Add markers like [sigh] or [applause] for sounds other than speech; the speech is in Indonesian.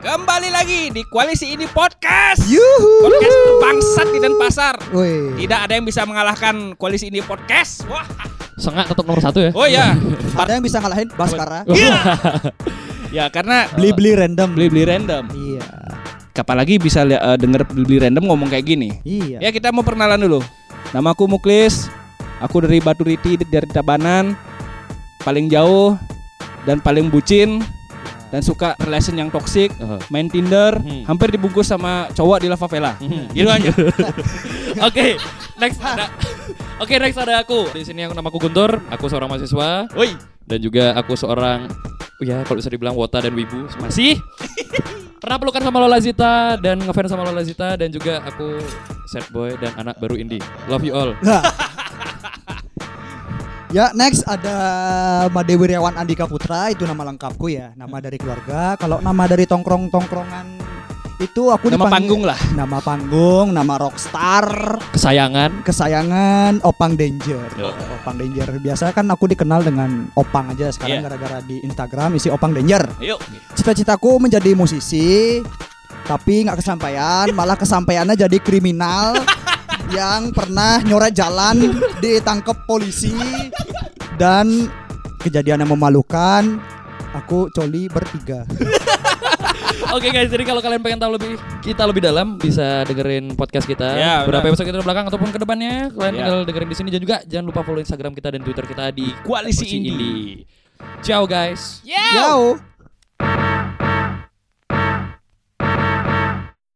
Kembali lagi di koalisi ini podcast. Yuhu. Podcast bangsat di Denpasar. Woi. Tidak ada yang bisa mengalahkan koalisi ini podcast. Wah. Sengak tetap nomor satu ya. Oh ya. Ada yang bisa ngalahin Baskara? [laughs] ya karena Beli-beli random. beli-beli random. Iya. Apalagi bisa li- eh, denger beli random ngomong kayak gini. Iya. Ya kita mau perkenalan dulu. Namaku Muklis. Aku dari Batu Riti dari Tabanan. Paling jauh dan paling bucin dan suka relation yang toksik, Oh. main Tinder, Hmm. hampir dibungkus sama cowok di La Favela. Hmm. [laughs] Gitu aja. [laughs] Oke, next ada. Oke, next ada aku. Di sini aku namaku Guntur, aku seorang mahasiswa Woi. dan juga aku seorang oh ya kalau bisa dibilang wota dan wibu masih [laughs] pernah pelukan sama Lola Zita dan ngefans sama Lola Zita dan juga aku sad boy dan anak baru indie. Love you all. Ya next ada Made Wiryawan Andika Putra. Itu nama lengkapku ya. Nama dari keluarga. Kalau nama dari tongkrong tongkrongan itu aku Nama dipanggil- panggung lah. nama panggung nama rockstar. Kesayangan. kesayangan Opang Danger. Yo. Opang Danger. Biasa kan aku dikenal dengan Opang aja. Sekarang gara-gara di Instagram isi Opang Danger. Cita-citaku menjadi musisi tapi nggak kesampaian. Malah kesampaiannya jadi kriminal [laughs] yang pernah nyoret jalan ditangkap polisi dan kejadian yang memalukan aku coli bertiga [laughs] Oke guys, jadi kalau kalian pengen tahu lebih kita lebih dalam bisa dengerin podcast kita Ya, beberapa benar. episode kita di belakang ataupun ke depannya kalian Ya. tinggal dengerin di sini dan juga jangan lupa follow Instagram kita dan Twitter kita di Koalisi. Indie. Ciao guys. Yo. Yo.